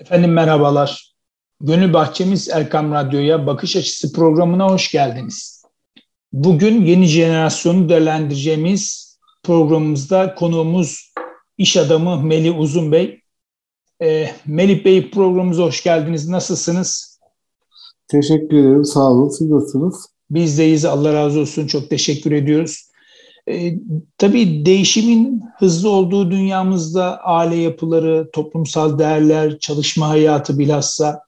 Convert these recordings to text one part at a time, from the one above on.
Efendim merhabalar. Gönül Bahçemiz Erkam Radyo'ya Bakış Açısı programına hoş geldiniz. Bugün yeni jenerasyonu değerlendireceğimiz programımızda konuğumuz iş adamı Melih Uzun Bey. E, Melih Bey programımıza hoş geldiniz. Nasılsınız? Teşekkür ederim. Sağ olun. Siz nasılsınız? Bizdeyiz. Allah razı olsun. Çok teşekkür ediyoruz. E, tabii değişimin hızlı olduğu dünyamızda aile yapıları, toplumsal değerler, çalışma hayatı bilhassa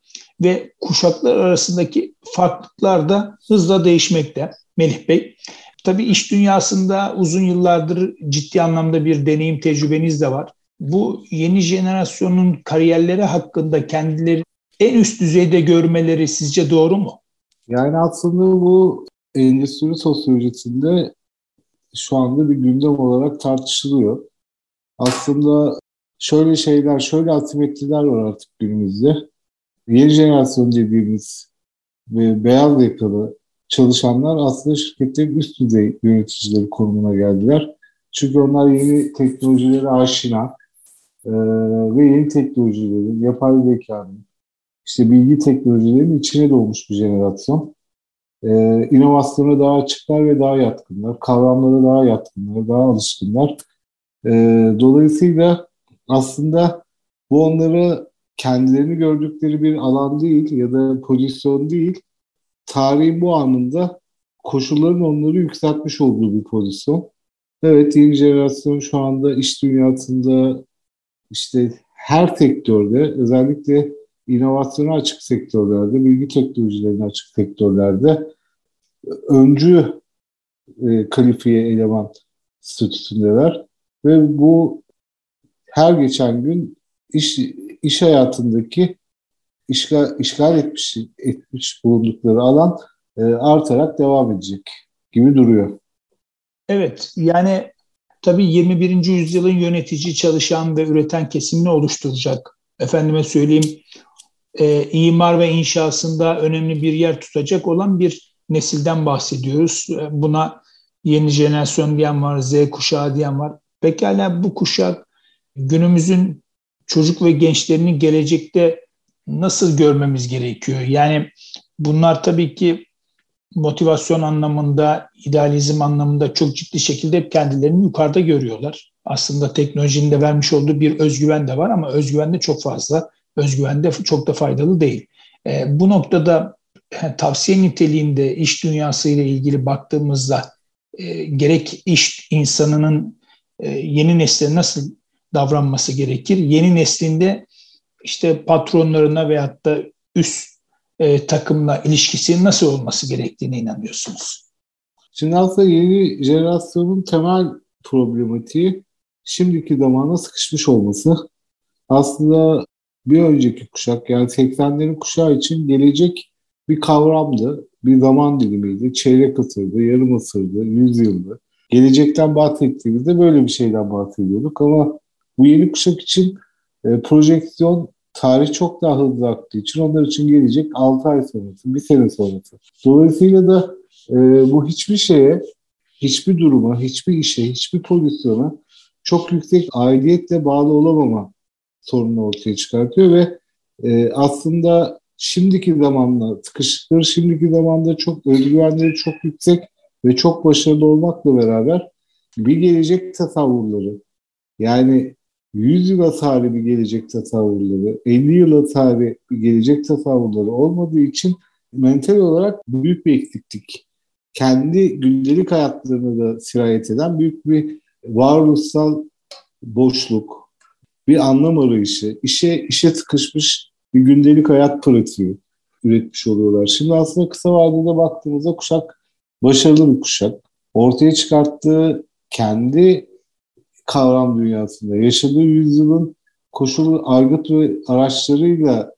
ve kuşaklar arasındaki farklılıklar da hızla değişmekte Melih Bey. Tabii iş dünyasında uzun yıllardır ciddi anlamda bir deneyim tecrübeniz de var. Bu yeni jenerasyonun kariyerleri hakkında kendileri en üst düzeyde görmeleri sizce doğru mu? Yani aslında bu endüstri sosyolojisinde şu anda bir gündem olarak tartışılıyor. Aslında şöyle şeyler, şöyle asimetriler var artık günümüzde. Yeni jenerasyon dediğimiz ve beyaz yakalı çalışanlar aslında şirketlerin üst düzey yöneticileri konumuna geldiler. Çünkü onlar yeni teknolojilere aşina e, ve yeni teknolojilerin, yapay zekanın, işte bilgi teknolojilerinin içine doğmuş bir jenerasyon e, inovasyona daha açıklar ve daha yatkınlar. Kavramlara daha yatkınlar, daha alışkınlar. E, dolayısıyla aslında bu onları kendilerini gördükleri bir alan değil ya da pozisyon değil, tarihin bu anında koşulların onları yükseltmiş olduğu bir pozisyon. Evet yeni jenerasyon şu anda iş dünyasında işte her sektörde özellikle inovasyona açık sektörlerde, bilgi teknolojilerine açık sektörlerde öncü e, kalifiye eleman statüsündeler ve bu her geçen gün iş iş hayatındaki işgal, işgal etmiş etmiş bulundukları alan e, artarak devam edecek gibi duruyor. Evet, yani tabii 21. yüzyılın yönetici, çalışan ve üreten kesimini oluşturacak. Efendime söyleyeyim, e, imar ve inşasında önemli bir yer tutacak olan bir nesilden bahsediyoruz. E, buna yeni jenerasyon diyen var, Z kuşağı diyen var. Pekala bu kuşak günümüzün çocuk ve gençlerini gelecekte nasıl görmemiz gerekiyor? Yani bunlar tabii ki motivasyon anlamında, idealizm anlamında çok ciddi şekilde kendilerini yukarıda görüyorlar. Aslında teknolojinin de vermiş olduğu bir özgüven de var ama özgüven de çok fazla özgüvende çok da faydalı değil. E, bu noktada tavsiye niteliğinde iş dünyası ile ilgili baktığımızda e, gerek iş insanının e, yeni nesle nasıl davranması gerekir? Yeni neslinde işte patronlarına veyahut da üst e, takımla ilişkisinin nasıl olması gerektiğine inanıyorsunuz? Şimdi aslında yeni jenerasyonun temel problematiği şimdiki zamana sıkışmış olması. Aslında bir önceki kuşak yani 80'lerin kuşağı için gelecek bir kavramdı, bir zaman dilimiydi. Çeyrek asırdı, yarım asırdı, yüzyıldı. Gelecekten bahsettiğimizde böyle bir şeyden bahsediyorduk ama bu yeni kuşak için e, projeksiyon tarih çok daha hızlı aktığı için onlar için gelecek 6 ay sonrası, bir sene sonrası. Dolayısıyla da e, bu hiçbir şeye, hiçbir duruma, hiçbir işe, hiçbir pozisyona çok yüksek aidiyetle bağlı olamama sorunu ortaya çıkartıyor ve e, aslında şimdiki zamanla sıkışıkları şimdiki zamanda çok özgüvenleri çok yüksek ve çok başarılı olmakla beraber bir gelecek tasavvurları yani 100 yıla tarih bir gelecek tasavvurları, 50 yıla tarih bir gelecek tasavvurları olmadığı için mental olarak büyük bir eksiklik. Kendi gündelik hayatlarına da sirayet eden büyük bir varoluşsal boşluk, bir anlam arayışı, işe işe sıkışmış bir gündelik hayat pratiği üretmiş oluyorlar. Şimdi aslında kısa vadede baktığımızda kuşak başarılı bir kuşak. Ortaya çıkarttığı kendi kavram dünyasında yaşadığı yüzyılın koşulu argıt ve araçlarıyla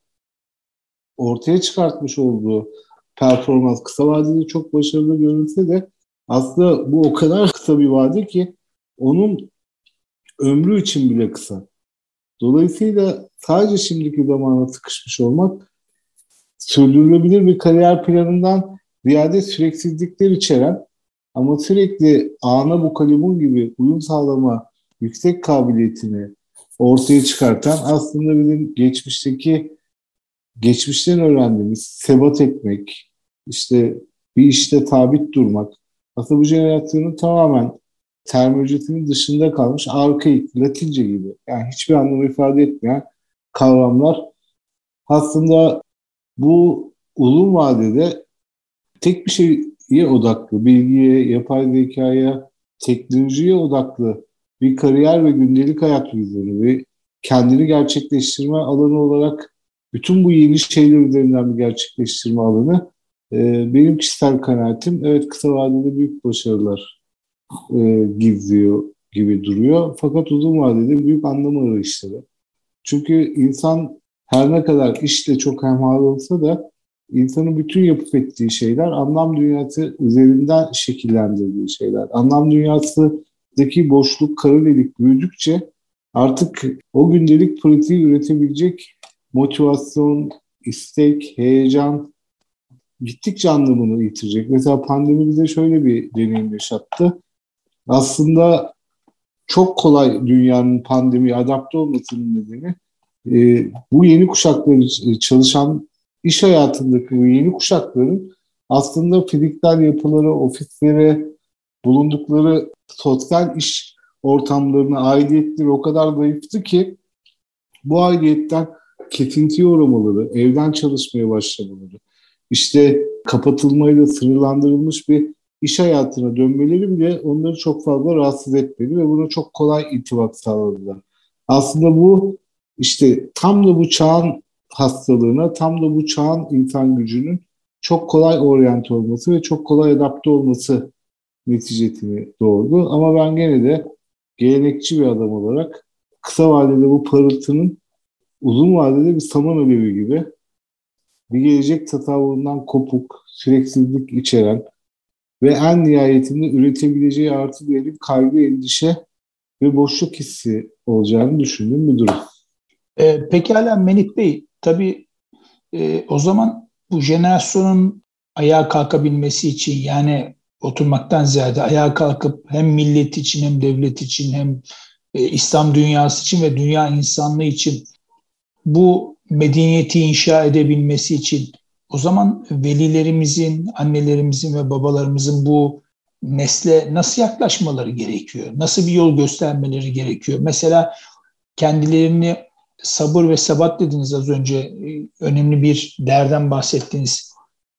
ortaya çıkartmış olduğu performans kısa vadede çok başarılı görünse de aslında bu o kadar kısa bir vade ki onun ömrü için bile kısa. Dolayısıyla sadece şimdiki zamana sıkışmış olmak sürdürülebilir bir kariyer planından ziyade süreksizlikler içeren ama sürekli ana bu kalimun gibi uyum sağlama yüksek kabiliyetini ortaya çıkartan aslında bizim geçmişteki geçmişten öğrendiğimiz sebat etmek, işte bir işte tabit durmak. Aslında bu jenerasyonun tamamen terminolojisinin dışında kalmış arkaik, latince gibi. Yani hiçbir anlamı ifade etmeyen kavramlar. Aslında bu uzun vadede tek bir şeye odaklı, bilgiye, yapay zekaya, teknolojiye odaklı bir kariyer ve gündelik hayat vizyonu ve kendini gerçekleştirme alanı olarak bütün bu yeni şeyler üzerinden bir gerçekleştirme alanı e, benim kişisel kanaatim evet kısa vadede büyük başarılar e, gizliyor gibi duruyor. Fakat uzun vadede büyük anlam arayışları. Çünkü insan her ne kadar işte çok hemhal olsa da insanın bütün yapıp ettiği şeyler anlam dünyası üzerinden şekillendirdiği şeyler. Anlam dünyasındaki boşluk, kara delik büyüdükçe artık o gündelik pratiği üretebilecek motivasyon, istek, heyecan gittikçe anlamını yitirecek. Mesela pandemi bize şöyle bir deneyim yaşattı. Aslında çok kolay dünyanın pandemiye adapte olmasının nedeni e, bu yeni kuşakları çalışan iş hayatındaki bu yeni kuşakların aslında fiziksel yapıları, ofislere, bulundukları sosyal iş ortamlarına aidiyetleri o kadar zayıftı ki bu aidiyetten kesintiye uğramaları, evden çalışmaya başlamaları, işte kapatılmayla sınırlandırılmış bir iş hayatına dönmeleri bile onları çok fazla rahatsız etmedi ve buna çok kolay itibat sağladılar. Aslında bu işte tam da bu çağın hastalığına, tam da bu çağın insan gücünün çok kolay oryant olması ve çok kolay adapte olması neticesini doğurdu. Ama ben gene de gelenekçi bir adam olarak kısa vadede bu parıltının uzun vadede bir saman alevi gibi bir gelecek tasavvurundan kopuk, süreksizlik içeren ve en nihayetinde üretebileceği artı bir kaygı, endişe ve boşluk hissi olacağını düşündüğüm bir durum. E, pekala Melik Bey, tabii e, o zaman bu jenerasyonun ayağa kalkabilmesi için yani oturmaktan ziyade ayağa kalkıp hem millet için hem devlet için hem e, İslam dünyası için ve dünya insanlığı için bu medeniyeti inşa edebilmesi için o zaman velilerimizin, annelerimizin ve babalarımızın bu nesle nasıl yaklaşmaları gerekiyor? Nasıl bir yol göstermeleri gerekiyor? Mesela kendilerini sabır ve sebat dediniz az önce. Önemli bir derden bahsettiniz.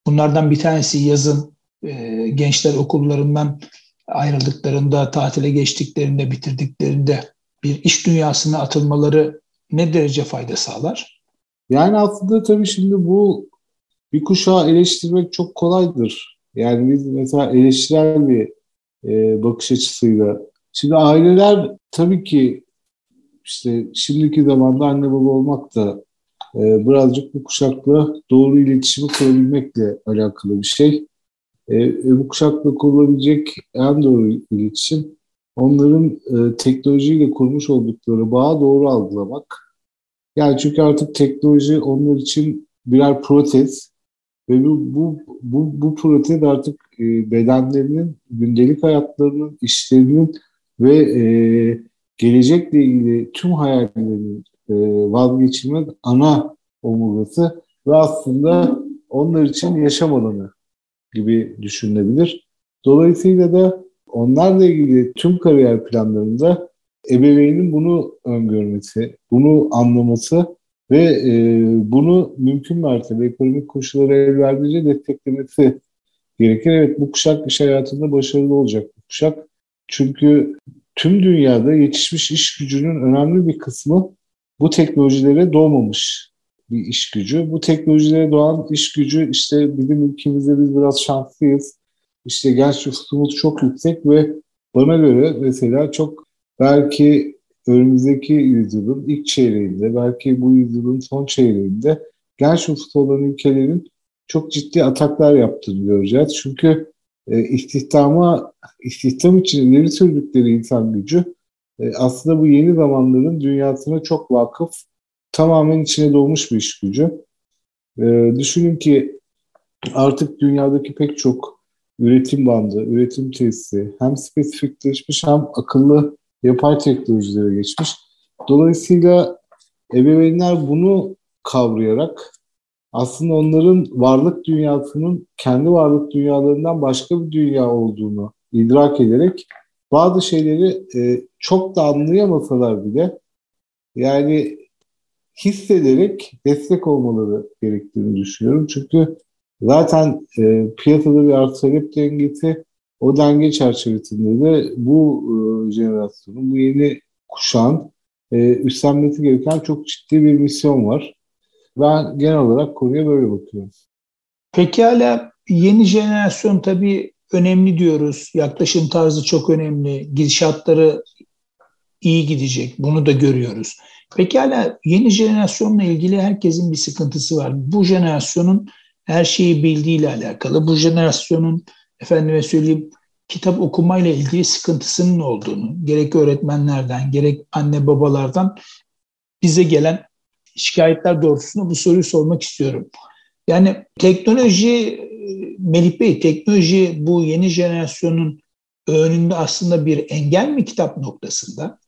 Bunlardan bir tanesi yazın e, gençler okullarından ayrıldıklarında, tatile geçtiklerinde, bitirdiklerinde bir iş dünyasına atılmaları ne derece fayda sağlar? Yani aslında tabii şimdi bu bir kuşağı eleştirmek çok kolaydır. Yani biz mesela eleştirel bir e, bakış açısıyla. Şimdi aileler tabii ki işte şimdiki zamanda anne baba olmak da e, birazcık bu kuşakla doğru iletişimi kurabilmekle alakalı bir şey. E, bu kuşakla kurulabilecek en doğru iletişim onların e, teknolojiyle kurmuş oldukları bağı doğru algılamak. Yani çünkü artık teknoloji onlar için birer protez ve bu, bu, bu, bu protez artık e, bedenlerinin, gündelik hayatlarının, işlerinin ve e, gelecekle ilgili tüm hayallerinin e, vazgeçilmez ana omurgası ve aslında onlar için yaşam alanı gibi düşünülebilir. Dolayısıyla da onlarla ilgili tüm kariyer planlarında ebeveynin bunu öngörmesi, bunu anlaması ve e, bunu mümkün mertebe ekonomik koşulları el verdiğince desteklemesi gerekir. Evet bu kuşak iş hayatında başarılı olacak bu kuşak. Çünkü tüm dünyada yetişmiş iş gücünün önemli bir kısmı bu teknolojilere doğmamış bir iş gücü. Bu teknolojilere doğan iş gücü işte bizim ülkemizde biz biraz şanslıyız. İşte genç nüfusumuz çok yüksek ve bana göre mesela çok belki önümüzdeki yüzyılın ilk çeyreğinde, belki bu yüzyılın son çeyreğinde genç nüfusu olan ülkelerin çok ciddi ataklar yaptığını göreceğiz. Çünkü e, istihdama, istihdam için ileri sürdükleri insan gücü e, aslında bu yeni zamanların dünyasına çok vakıf, tamamen içine doğmuş bir iş gücü. E, düşünün ki artık dünyadaki pek çok üretim bandı, üretim tesisi hem spesifikleşmiş hem akıllı yapay teknolojilere geçmiş. Dolayısıyla ebeveynler bunu kavrayarak aslında onların varlık dünyasının kendi varlık dünyalarından başka bir dünya olduğunu idrak ederek bazı şeyleri e, çok da anlayamasalar bile yani hissederek destek olmaları gerektiğini düşünüyorum. Çünkü zaten e, piyasada bir arz talep dengesi o denge çerçevesinde de bu e, jenerasyonun, bu yeni kuşağın e, üstlenmesi gereken çok ciddi bir misyon var. Ben genel olarak konuya böyle bakıyorum. Peki hala yeni jenerasyon tabii önemli diyoruz. Yaklaşım tarzı çok önemli. Gidişatları iyi gidecek. Bunu da görüyoruz. Peki hala yeni jenerasyonla ilgili herkesin bir sıkıntısı var. Bu jenerasyonun her şeyi bildiğiyle alakalı. Bu jenerasyonun efendime söyleyeyim kitap okumayla ilgili sıkıntısının olduğunu gerek öğretmenlerden gerek anne babalardan bize gelen şikayetler doğrultusunda bu soruyu sormak istiyorum. Yani teknoloji, Melih Bey, teknoloji bu yeni jenerasyonun önünde aslında bir engel mi kitap noktasında?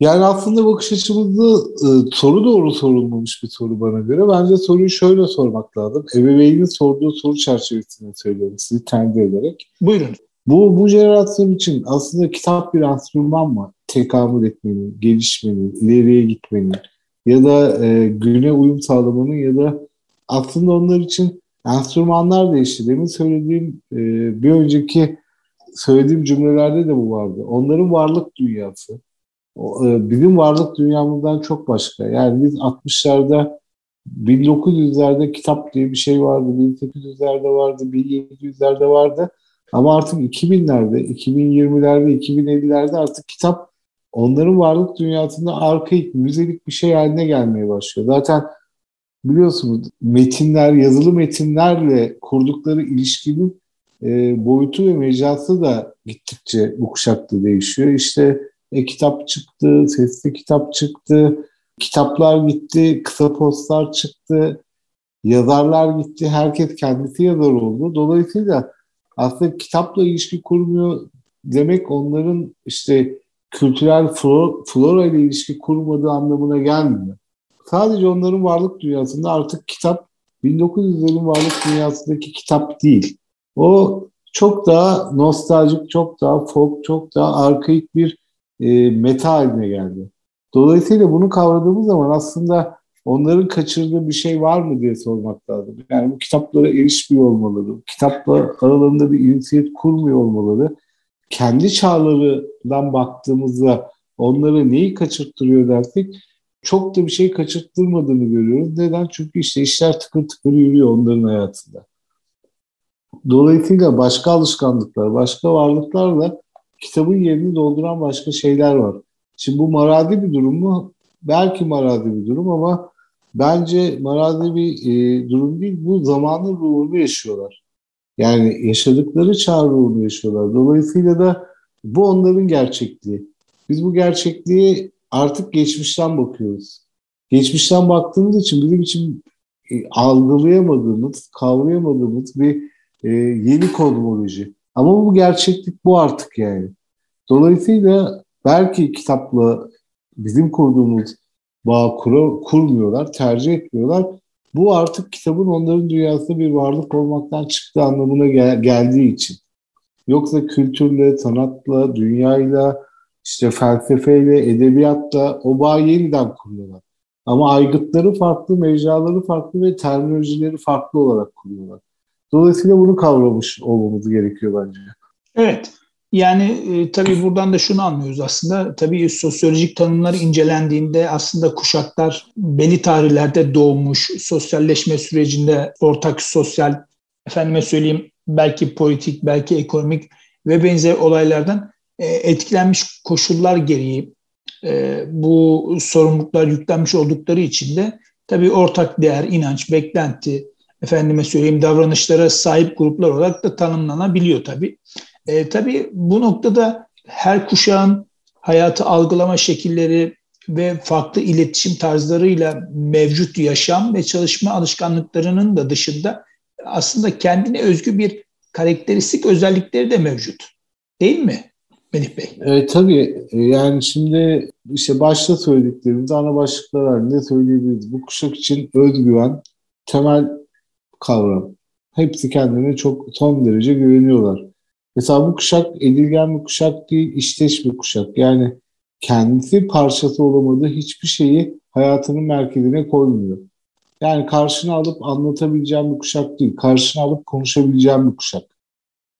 Yani aslında bakış açımızda e, soru doğru sorulmamış bir soru bana göre. Bence soruyu şöyle sormak lazım. Ebeveynin sorduğu soru çerçevesinde söylüyorum sizi tembih ederek. Buyurun. Bu, bu jenerasyon için aslında kitap bir enstrüman mı? Tekamül etmenin, gelişmenin, ileriye gitmenin ya da e, güne uyum sağlamanın ya da aslında onlar için enstrümanlar değişti. Demin söylediğim e, bir önceki söylediğim cümlelerde de bu vardı. Onların varlık dünyası. E, bizim varlık dünyamızdan çok başka. Yani biz 60'larda 1900'lerde kitap diye bir şey vardı, 1800'lerde vardı, 1700'lerde vardı. Ama artık 2000'lerde, 2020'lerde, 2050'lerde artık kitap onların varlık dünyasında arkaik, müzelik bir şey haline gelmeye başlıyor. Zaten biliyorsunuz metinler, yazılı metinlerle kurdukları ilişkinin e, boyutu ve mecrası da gittikçe bu kuşakta değişiyor. İşte e-kitap çıktı, sesli kitap çıktı, kitaplar gitti, kısa postlar çıktı, yazarlar gitti, herkes kendisi yazar oldu. Dolayısıyla aslında kitapla ilişki kurmuyor demek onların işte kültürel flora ile ilişki kurmadığı anlamına gelmiyor. Sadece onların varlık dünyasında artık kitap 1900'lerin varlık dünyasındaki kitap değil. O çok daha nostaljik, çok daha folk, çok daha arkaik bir e, meta haline geldi. Dolayısıyla bunu kavradığımız zaman aslında onların kaçırdığı bir şey var mı diye sormak lazım. Yani bu kitaplara erişmiyor olmaları, kitapla aralarında bir inisiyet kurmuyor olmaları, kendi çağlarından baktığımızda onları neyi kaçırttırıyor dersek çok da bir şey kaçırttırmadığını görüyoruz. Neden? Çünkü işte işler tıkır tıkır yürüyor onların hayatında. Dolayısıyla başka alışkanlıklar, başka varlıklarla kitabın yerini dolduran başka şeyler var. Şimdi bu maradi bir durum mu? Belki maradi bir durum ama bence maradi bir e, durum değil. Bu zamanın ruhunu yaşıyorlar. Yani yaşadıkları çağ ruhunu yaşıyorlar. Dolayısıyla da bu onların gerçekliği. Biz bu gerçekliği artık geçmişten bakıyoruz. Geçmişten baktığımız için bizim için e, algılayamadığımız, kavrayamadığımız bir e, yeni kozmoloji. Ama bu gerçeklik bu artık yani. Dolayısıyla belki kitapla bizim kurduğumuz bağ kura, kurmuyorlar, tercih etmiyorlar. Bu artık kitabın onların dünyasında bir varlık olmaktan çıktığı anlamına gel- geldiği için. Yoksa kültürle, sanatla, dünyayla, işte felsefeyle, edebiyatla o bağ yeniden kuruyorlar. Ama aygıtları farklı, mecraları farklı ve terminolojileri farklı olarak kuruyorlar. Dolayısıyla bunu kavramış olmamız gerekiyor bence. Evet. Yani e, tabii buradan da şunu anlıyoruz aslında. Tabii sosyolojik tanımlar incelendiğinde aslında kuşaklar belli tarihlerde doğmuş, sosyalleşme sürecinde ortak sosyal, efendime söyleyeyim belki politik, belki ekonomik ve benzer olaylardan e, etkilenmiş koşullar gereği e, bu sorumluluklar yüklenmiş oldukları için de tabii ortak değer, inanç, beklenti, efendime söyleyeyim davranışlara sahip gruplar olarak da tanımlanabiliyor tabii. E, tabii bu noktada her kuşağın hayatı algılama şekilleri ve farklı iletişim tarzlarıyla mevcut yaşam ve çalışma alışkanlıklarının da dışında aslında kendine özgü bir karakteristik özellikleri de mevcut. Değil mi Melih Bey. E, tabii e, yani şimdi işte başta söylediklerimiz ana başlıklar halinde söyleyebiliriz. Bu kuşak için özgüven temel kavram. Hepsi kendine çok son derece güveniyorlar. Mesela bu kuşak edilgen bir kuşak değil, işteş bir kuşak. Yani kendisi parçası olamadığı hiçbir şeyi hayatının merkezine koymuyor. Yani karşına alıp anlatabileceğim bir kuşak değil, karşına alıp konuşabileceğim bir kuşak.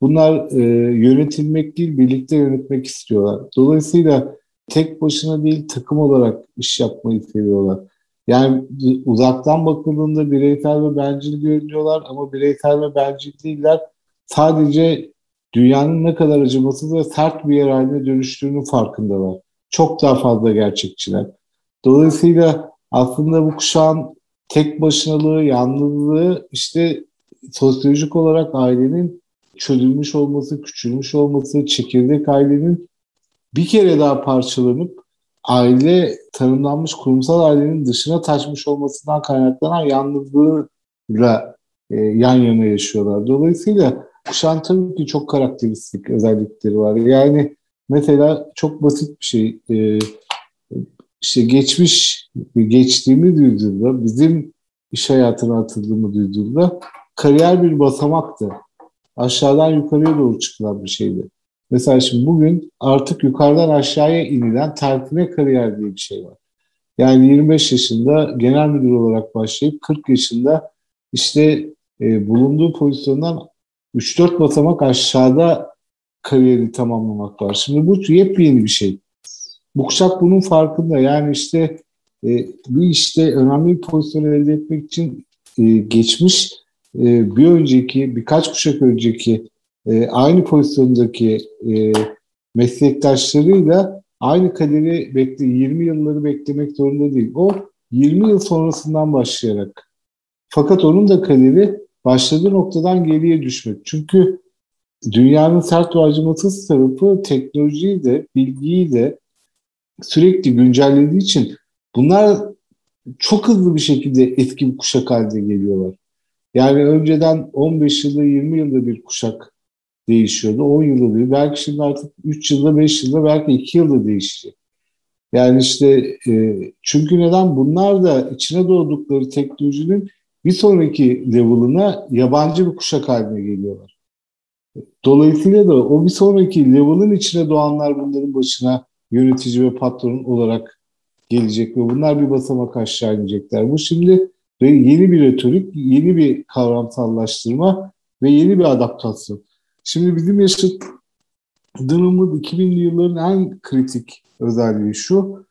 Bunlar e, yönetilmek değil, birlikte yönetmek istiyorlar. Dolayısıyla tek başına değil, takım olarak iş yapmayı seviyorlar. Yani uzaktan bakıldığında bireysel ve bencil görünüyorlar ama bireysel ve bencil değiller. Sadece dünyanın ne kadar acımasız ve sert bir yer haline dönüştüğünün farkındalar. Çok daha fazla gerçekçiler. Dolayısıyla aslında bu kuşağın tek başınalığı, yalnızlığı işte sosyolojik olarak ailenin çözülmüş olması, küçülmüş olması, çekirdek ailenin bir kere daha parçalanıp aile tanımlanmış kurumsal ailenin dışına taşmış olmasından kaynaklanan yalnızlığıyla e, yan yana yaşıyorlar. Dolayısıyla kuşağın tabii ki çok karakteristik özellikleri var. Yani mesela çok basit bir şey. E, işte geçmiş, geçtiğimi duyduğunda, bizim iş hayatına atıldığımı duyduğunda kariyer bir basamaktı. Aşağıdan yukarıya doğru çıkılan bir şeydi. Mesela şimdi bugün artık yukarıdan aşağıya inilen terfine kariyer diye bir şey var. Yani 25 yaşında genel müdür olarak başlayıp 40 yaşında işte e, bulunduğu pozisyondan 3-4 basamak aşağıda kariyeri tamamlamak var. Şimdi bu yepyeni bir şey. Bu kuşak bunun farkında. Yani işte e, bir işte önemli bir pozisyon elde etmek için e, geçmiş e, bir önceki, birkaç kuşak önceki e, aynı pozisyondaki e, meslektaşlarıyla aynı kaderi bekle 20 yılları beklemek zorunda değil. O 20 yıl sonrasından başlayarak. Fakat onun da kaderi başladığı noktadan geriye düşmek. Çünkü dünyanın sert ve tarafı teknolojiyi de, bilgiyi de sürekli güncellediği için bunlar çok hızlı bir şekilde etki bir kuşak haline geliyorlar. Yani önceden 15 yılda 20 yılda bir kuşak değişiyordu. 10 yılda değil. Belki şimdi artık 3 yılda 5 yılda belki 2 yılda değişecek. Yani işte e, çünkü neden? Bunlar da içine doğdukları teknolojinin bir sonraki level'ına yabancı bir kuşak haline geliyorlar. Dolayısıyla da o bir sonraki level'ın içine doğanlar bunların başına yönetici ve patron olarak gelecek ve bunlar bir basamak aşağı inecekler. Bu şimdi yeni bir retorik, yeni bir kavramsallaştırma ve yeni bir adaptasyon. Şimdi bizim yaşadığımız 2000'li yılların en kritik özelliği şu.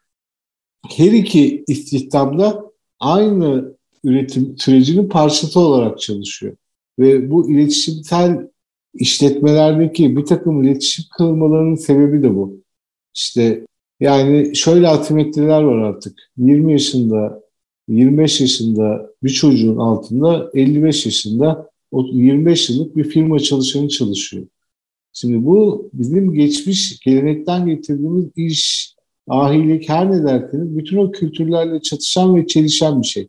Her iki istihdamda aynı üretim sürecinin parçası olarak çalışıyor. Ve bu iletişimsel işletmelerdeki bir takım iletişim kırılmalarının sebebi de bu. İşte yani şöyle asimetriler var artık. 20 yaşında, 25 yaşında bir çocuğun altında 55 yaşında 25 yıllık bir firma çalışanı çalışıyor. Şimdi bu bizim geçmiş gelenekten getirdiğimiz iş, ahilik her ne derseniz bütün o kültürlerle çatışan ve çelişen bir şey.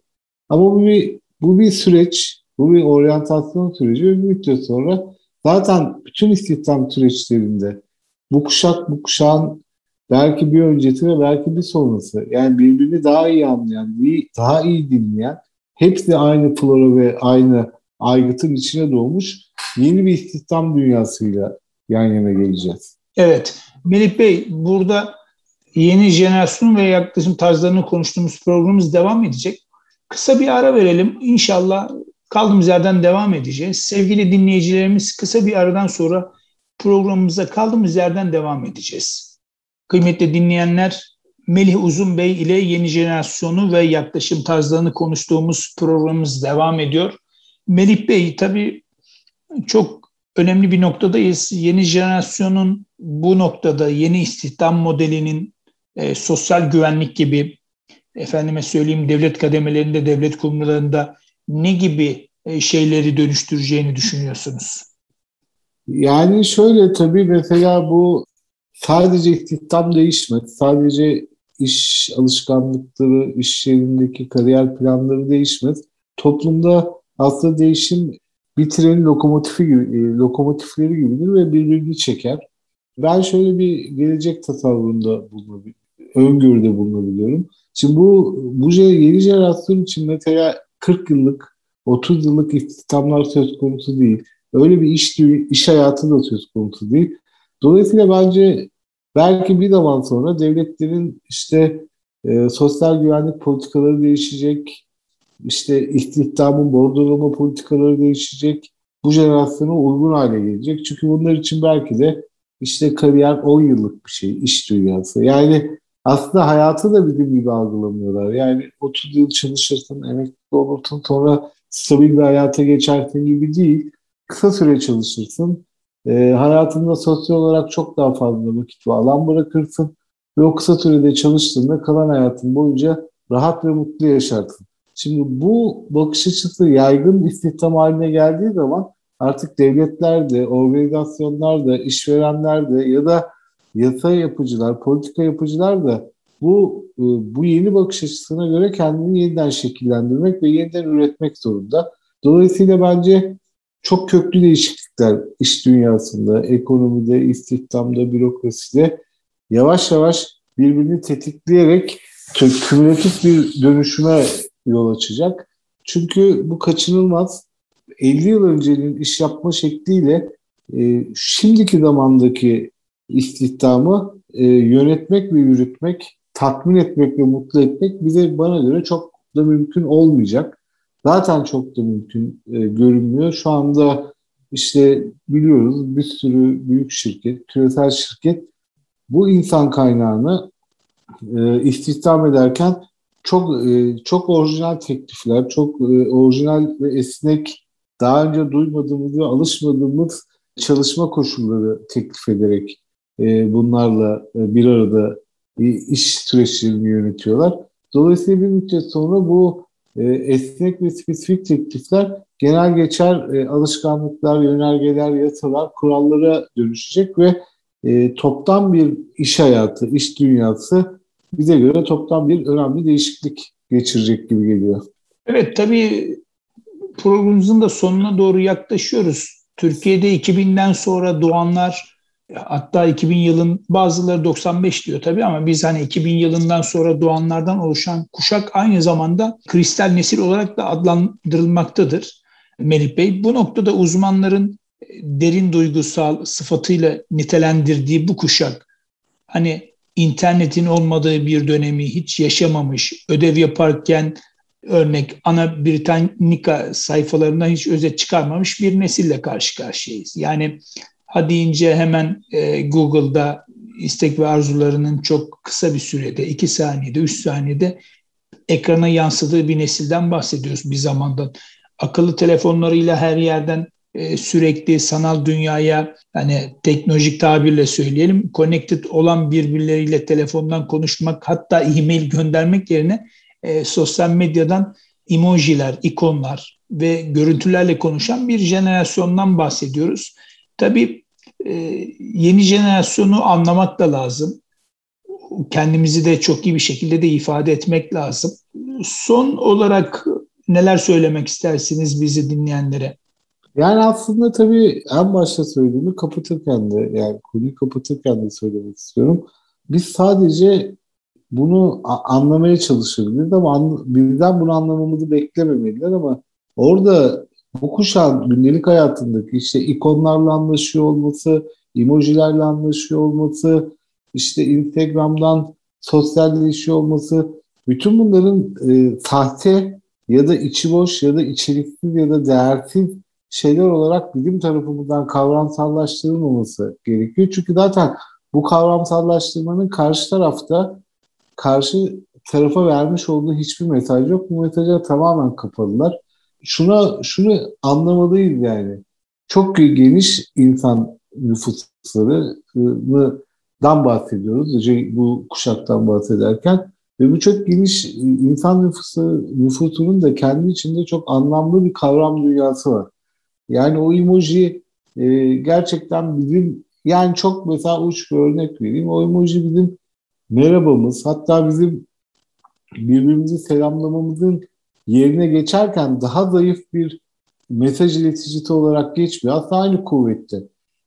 Ama bu bir, bu bir süreç, bu bir oryantasyon süreci ve bir müddet sonra zaten bütün istihdam süreçlerinde bu kuşak bu kuşağın belki bir öncesi ve belki bir sonrası yani birbirini daha iyi anlayan, daha iyi dinleyen hepsi aynı flora ve aynı aygıtın içine doğmuş yeni bir istihdam dünyasıyla yan yana geleceğiz. Evet. Melih Bey burada yeni jenerasyon ve yaklaşım tarzlarını konuştuğumuz programımız devam edecek. Kısa bir ara verelim. İnşallah kaldığımız yerden devam edeceğiz. Sevgili dinleyicilerimiz kısa bir aradan sonra programımıza kaldığımız yerden devam edeceğiz. Kıymetli dinleyenler Melih Uzun Bey ile yeni jenerasyonu ve yaklaşım tarzlarını konuştuğumuz programımız devam ediyor. Melih Bey tabii çok önemli bir noktadayız. Yeni jenerasyonun bu noktada yeni istihdam modelinin e, sosyal güvenlik gibi efendime söyleyeyim devlet kademelerinde, devlet kurumlarında ne gibi e, şeyleri dönüştüreceğini düşünüyorsunuz? Yani şöyle tabii mesela bu sadece istihdam değişmedi. Sadece iş alışkanlıkları, iş yerindeki kariyer planları değişmez. Toplumda aslında değişim bir trenin lokomotifi gibi, e, lokomotifleri gibidir ve birbirini çeker. Ben şöyle bir gelecek tasavvurunda bulunabiliyorum, öngörüde bulunabiliyorum. Şimdi bu, bu yeni jenerasyon için mesela 40 yıllık, 30 yıllık istihdamlar söz konusu değil. Öyle bir iş, iş hayatı da söz konusu değil. Dolayısıyla bence belki bir zaman sonra devletlerin işte e, sosyal güvenlik politikaları değişecek, işte istihdamın bordrolama politikaları değişecek, bu jenerasyona uygun hale gelecek. Çünkü bunlar için belki de işte kariyer 10 yıllık bir şey, iş dünyası. Yani aslında hayatı da bizim gibi algılamıyorlar. Yani 30 yıl çalışırsın, emekli olursun, sonra stabil bir hayata geçersin gibi değil. Kısa süre çalışırsın, e, hayatında sosyal olarak çok daha fazla vakit ve alan bırakırsın ve o kısa sürede çalıştığında kalan hayatın boyunca rahat ve mutlu yaşarsın. Şimdi bu bakış açısı yaygın istihdam haline geldiği zaman artık devletler de, organizasyonlar da, işverenler de ya da yasa yapıcılar, politika yapıcılar da bu e, bu yeni bakış açısına göre kendini yeniden şekillendirmek ve yeniden üretmek zorunda. Dolayısıyla bence çok köklü değişiklikler iş dünyasında, ekonomide, istihdamda, bürokraside yavaş yavaş birbirini tetikleyerek kümülatif bir dönüşüme yol açacak. Çünkü bu kaçınılmaz. 50 yıl öncenin iş yapma şekliyle e, şimdiki zamandaki istihdamı e, yönetmek ve yürütmek, tatmin etmek ve mutlu etmek bize bana göre çok da mümkün olmayacak. Zaten çok da mümkün e, görünmüyor. Şu anda işte biliyoruz bir sürü büyük şirket, küresel şirket bu insan kaynağını e, istihdam ederken çok e, çok orijinal teklifler, çok e, orijinal ve esnek daha önce duymadığımız ve alışmadığımız çalışma koşulları teklif ederek e, bunlarla e, bir arada e, iş süreçlerini yönetiyorlar. Dolayısıyla bir müddet sonra bu esnek ve spesifik teklifler genel geçer alışkanlıklar, yönergeler, yasalar, kurallara dönüşecek ve e, toptan bir iş hayatı, iş dünyası bize göre toptan bir önemli değişiklik geçirecek gibi geliyor. Evet tabii programımızın da sonuna doğru yaklaşıyoruz. Türkiye'de 2000'den sonra doğanlar hatta 2000 yılın bazıları 95 diyor tabii ama biz hani 2000 yılından sonra doğanlardan oluşan kuşak aynı zamanda kristal nesil olarak da adlandırılmaktadır Melih Bey. Bu noktada uzmanların derin duygusal sıfatıyla nitelendirdiği bu kuşak hani internetin olmadığı bir dönemi hiç yaşamamış, ödev yaparken örnek ana Britannica sayfalarından hiç özet çıkarmamış bir nesille karşı karşıyayız. Yani ha deyince hemen e, Google'da istek ve arzularının çok kısa bir sürede, iki saniyede, üç saniyede ekrana yansıdığı bir nesilden bahsediyoruz bir zamandan. Akıllı telefonlarıyla her yerden e, sürekli sanal dünyaya hani teknolojik tabirle söyleyelim connected olan birbirleriyle telefondan konuşmak hatta e-mail göndermek yerine e, sosyal medyadan emojiler, ikonlar ve görüntülerle konuşan bir jenerasyondan bahsediyoruz. Tabii e, yeni jenerasyonu anlamak da lazım. Kendimizi de çok iyi bir şekilde de ifade etmek lazım. Son olarak neler söylemek istersiniz bizi dinleyenlere? Yani aslında tabii en başta söylediğimi kapatırken de yani konuyu kapatırken de söylemek istiyorum. Biz sadece bunu anlamaya çalışabiliriz ama an, bizden bunu anlamamızı beklememeliler ama orada bu kuşağın gündelik hayatındaki işte ikonlarla anlaşıyor olması, emojilerle anlaşıyor olması, işte Instagram'dan sosyalleşiyor olması, bütün bunların e, sahte ya da içi boş ya da içeriksiz ya da değersiz şeyler olarak bizim tarafımızdan kavramsallaştırılmaması gerekiyor. Çünkü zaten bu kavramsallaştırmanın karşı tarafta karşı tarafa vermiş olduğu hiçbir mesaj yok. Bu mesaja tamamen kapalılar. Şuna şunu anlamalıyız yani. Çok geniş insan nüfuslarından bahsediyoruz. Bu kuşaktan bahsederken ve bu çok geniş insan nüfusu, nüfusunun da kendi içinde çok anlamlı bir kavram dünyası var. Yani o emoji e, gerçekten bizim yani çok mesela uç bir örnek vereyim. O emoji bizim merhabamız hatta bizim birbirimizi selamlamamızın yerine geçerken daha zayıf bir mesaj ileticisi olarak geçmiyor. Aslında aynı kuvvette.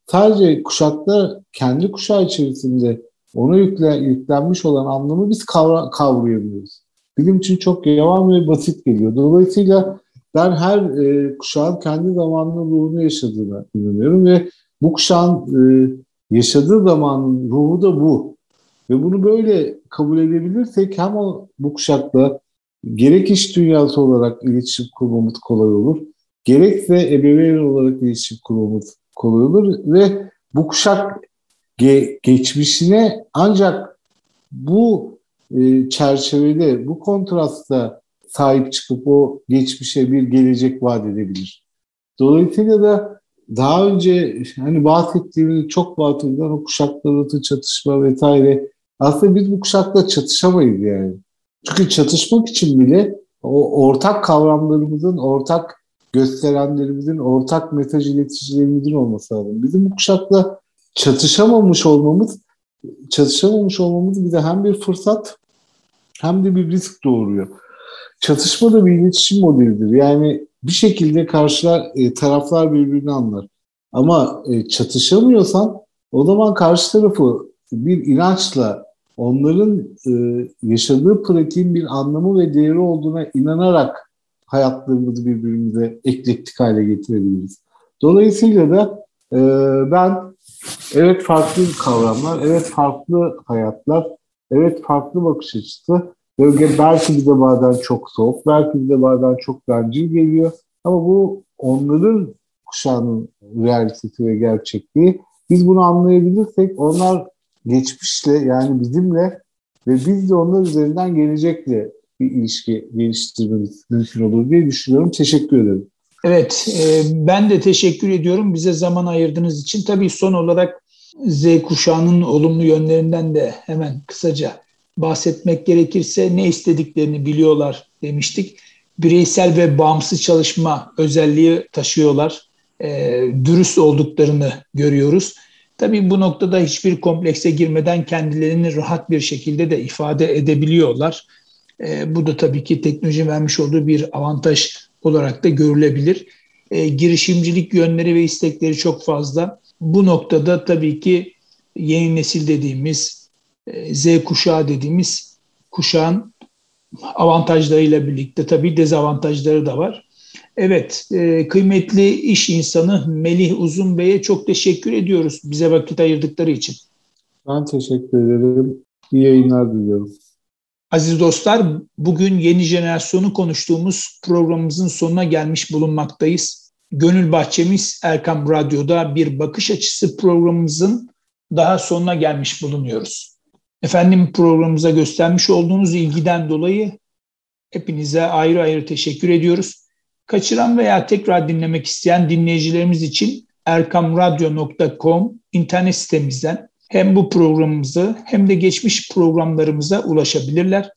sadece kuşakta kendi kuşağı içerisinde ona yükle, yüklenmiş olan anlamı biz kavra, kavrayamıyoruz. Bizim için çok yavan ve basit geliyor. Dolayısıyla ben her e, kuşağın kendi zamanının ruhunu yaşadığına inanıyorum ve bu kuşağın e, yaşadığı zamanın ruhu da bu. Ve bunu böyle kabul edebilirsek hem o, bu kuşakla gerek iş dünyası olarak iletişim kurmamız kolay olur, gerekse ebeveyn olarak iletişim kurmamız kolay olur ve bu kuşak ge- geçmişine ancak bu e, çerçevede, bu kontrastta sahip çıkıp o geçmişe bir gelecek vaat edebilir. Dolayısıyla da daha önce hani bahsettiğimiz çok bahsedilen o kuşaklar arası çatışma vesaire aslında biz bu kuşakla çatışamayız yani. Çünkü çatışmak için bile o ortak kavramlarımızın, ortak gösterenlerimizin, ortak mesaj ileticilerimizin olması lazım. Bizim bu kuşakla çatışamamış olmamız, çatışamamış olmamız bize hem bir fırsat hem de bir risk doğuruyor. Çatışma da bir iletişim modelidir. Yani bir şekilde karşılar e, taraflar birbirini anlar. Ama e, çatışamıyorsan o zaman karşı tarafı bir inançla onların e, yaşadığı pratiğin bir anlamı ve değeri olduğuna inanarak hayatlarımızı birbirimize eklektik hale getirebiliriz. Dolayısıyla da e, ben evet farklı kavramlar, evet farklı hayatlar, evet farklı bakış açısı. Bölge belki bir de bazen çok soğuk, belki bir de bazen çok bencil geliyor. Ama bu onların kuşağının realitesi ve gerçekliği. Biz bunu anlayabilirsek onlar geçmişle yani bizimle ve biz de onlar üzerinden gelecekle bir ilişki geliştirmemiz mümkün olur diye düşünüyorum. Teşekkür ederim. Evet, e, ben de teşekkür ediyorum bize zaman ayırdığınız için. Tabii son olarak Z kuşağının olumlu yönlerinden de hemen kısaca bahsetmek gerekirse ne istediklerini biliyorlar demiştik. Bireysel ve bağımsız çalışma özelliği taşıyorlar. E, dürüst olduklarını görüyoruz Tabii bu noktada hiçbir komplekse girmeden kendilerini rahat bir şekilde de ifade edebiliyorlar. E, bu da tabii ki teknoloji vermiş olduğu bir avantaj olarak da görülebilir. E, girişimcilik yönleri ve istekleri çok fazla. Bu noktada tabii ki yeni nesil dediğimiz, Z kuşağı dediğimiz kuşağın avantajlarıyla birlikte tabii dezavantajları da var. Evet, e, kıymetli iş insanı Melih Uzun Bey'e çok teşekkür ediyoruz bize vakit ayırdıkları için. Ben teşekkür ederim. İyi yayınlar diliyorum. Aziz dostlar, bugün yeni jenerasyonu konuştuğumuz programımızın sonuna gelmiş bulunmaktayız. Gönül Bahçemiz Erkam Radyo'da bir bakış açısı programımızın daha sonuna gelmiş bulunuyoruz. Efendim programımıza göstermiş olduğunuz ilgiden dolayı hepinize ayrı ayrı teşekkür ediyoruz. Kaçıran veya tekrar dinlemek isteyen dinleyicilerimiz için erkamradyo.com internet sitemizden hem bu programımızı hem de geçmiş programlarımıza ulaşabilirler.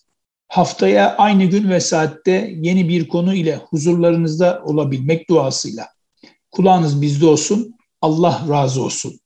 Haftaya aynı gün ve saatte yeni bir konu ile huzurlarınızda olabilmek duasıyla. Kulağınız bizde olsun. Allah razı olsun.